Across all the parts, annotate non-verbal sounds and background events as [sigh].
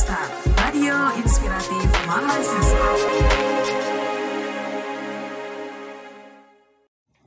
Radio inspiratif mahasiswa.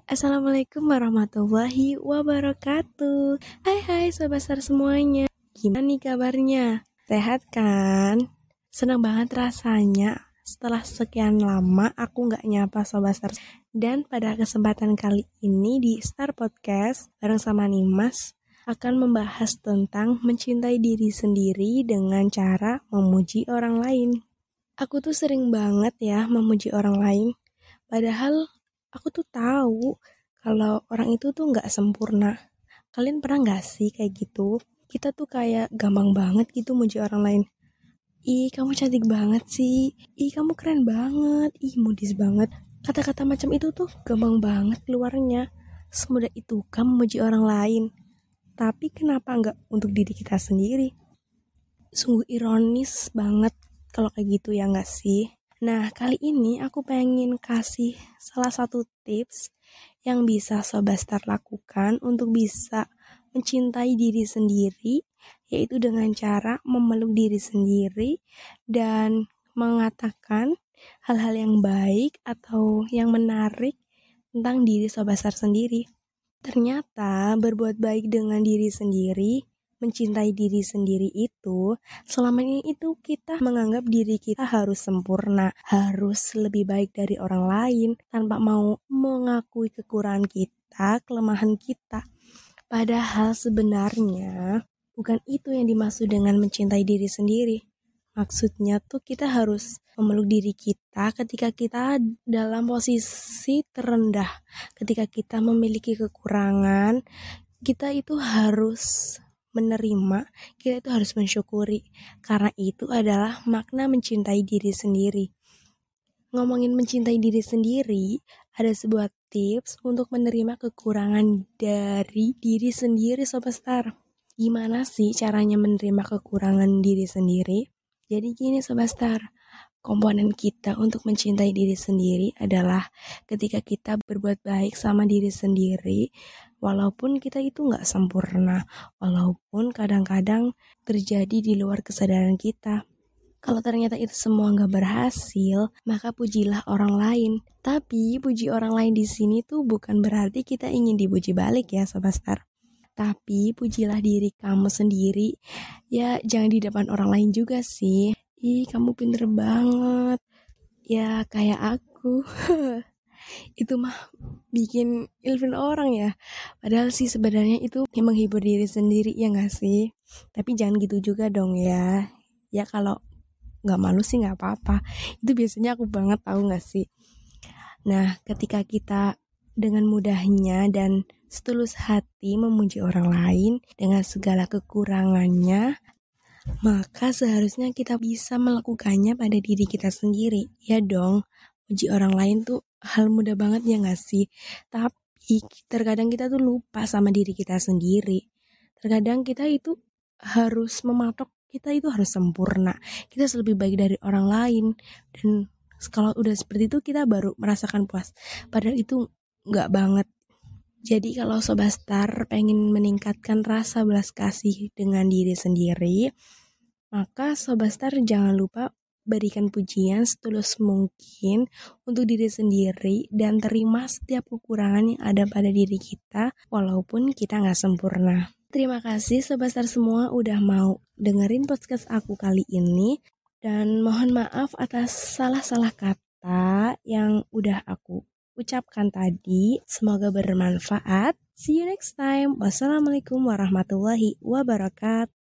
Assalamualaikum warahmatullahi wabarakatuh Hai hai Sobat Star semuanya Gimana nih kabarnya? Sehat kan? Senang banget rasanya setelah sekian lama aku nggak nyapa Sobat Star Dan pada kesempatan kali ini di Star Podcast bareng sama Nimas akan membahas tentang mencintai diri sendiri dengan cara memuji orang lain. Aku tuh sering banget ya memuji orang lain, padahal aku tuh tahu kalau orang itu tuh nggak sempurna. Kalian pernah nggak sih kayak gitu? Kita tuh kayak gampang banget gitu muji orang lain. Ih, kamu cantik banget sih. Ih, kamu keren banget. Ih, modis banget. Kata-kata macam itu tuh gampang banget keluarnya. Semudah itu kamu memuji orang lain. Tapi kenapa nggak untuk diri kita sendiri? Sungguh ironis banget kalau kayak gitu ya nggak sih? Nah, kali ini aku pengen kasih salah satu tips yang bisa Sobat Star lakukan untuk bisa mencintai diri sendiri, yaitu dengan cara memeluk diri sendiri dan mengatakan hal-hal yang baik atau yang menarik tentang diri Sobat Star sendiri. Ternyata berbuat baik dengan diri sendiri, mencintai diri sendiri itu, selama ini itu kita menganggap diri kita harus sempurna, harus lebih baik dari orang lain, tanpa mau mengakui kekurangan kita, kelemahan kita. Padahal sebenarnya bukan itu yang dimaksud dengan mencintai diri sendiri. Maksudnya tuh kita harus memeluk diri kita ketika kita dalam posisi terendah. Ketika kita memiliki kekurangan, kita itu harus menerima, kita itu harus mensyukuri. Karena itu adalah makna mencintai diri sendiri. Ngomongin mencintai diri sendiri, ada sebuah tips untuk menerima kekurangan dari diri sendiri Sobat Star. Gimana sih caranya menerima kekurangan diri sendiri? Jadi gini Sobat Star, komponen kita untuk mencintai diri sendiri adalah ketika kita berbuat baik sama diri sendiri, walaupun kita itu nggak sempurna, walaupun kadang-kadang terjadi di luar kesadaran kita. Kalau ternyata itu semua nggak berhasil, maka pujilah orang lain. Tapi puji orang lain di sini tuh bukan berarti kita ingin dipuji balik ya Sobat Star. Tapi pujilah diri kamu sendiri. Ya jangan di depan orang lain juga sih. Ih kamu pinter banget. Ya kayak aku. [laughs] itu mah bikin ilfin orang ya. Padahal sih sebenarnya itu menghibur diri sendiri ya gak sih? Tapi jangan gitu juga dong ya. Ya kalau nggak malu sih nggak apa-apa. Itu biasanya aku banget tahu nggak sih. Nah, ketika kita dengan mudahnya dan setulus hati memuji orang lain dengan segala kekurangannya, maka seharusnya kita bisa melakukannya pada diri kita sendiri. Ya dong, puji orang lain tuh hal mudah banget ya gak sih? Tapi terkadang kita tuh lupa sama diri kita sendiri. Terkadang kita itu harus mematok kita itu harus sempurna. Kita harus lebih baik dari orang lain. Dan kalau udah seperti itu kita baru merasakan puas. Padahal itu nggak banget jadi kalau Sobat Star pengen meningkatkan rasa belas kasih dengan diri sendiri, maka Sobat Star jangan lupa berikan pujian setulus mungkin untuk diri sendiri dan terima setiap kekurangan yang ada pada diri kita walaupun kita nggak sempurna. Terima kasih Sobat semua udah mau dengerin podcast aku kali ini dan mohon maaf atas salah-salah kata yang udah aku ucapkan tadi. Semoga bermanfaat. See you next time. Wassalamualaikum warahmatullahi wabarakatuh.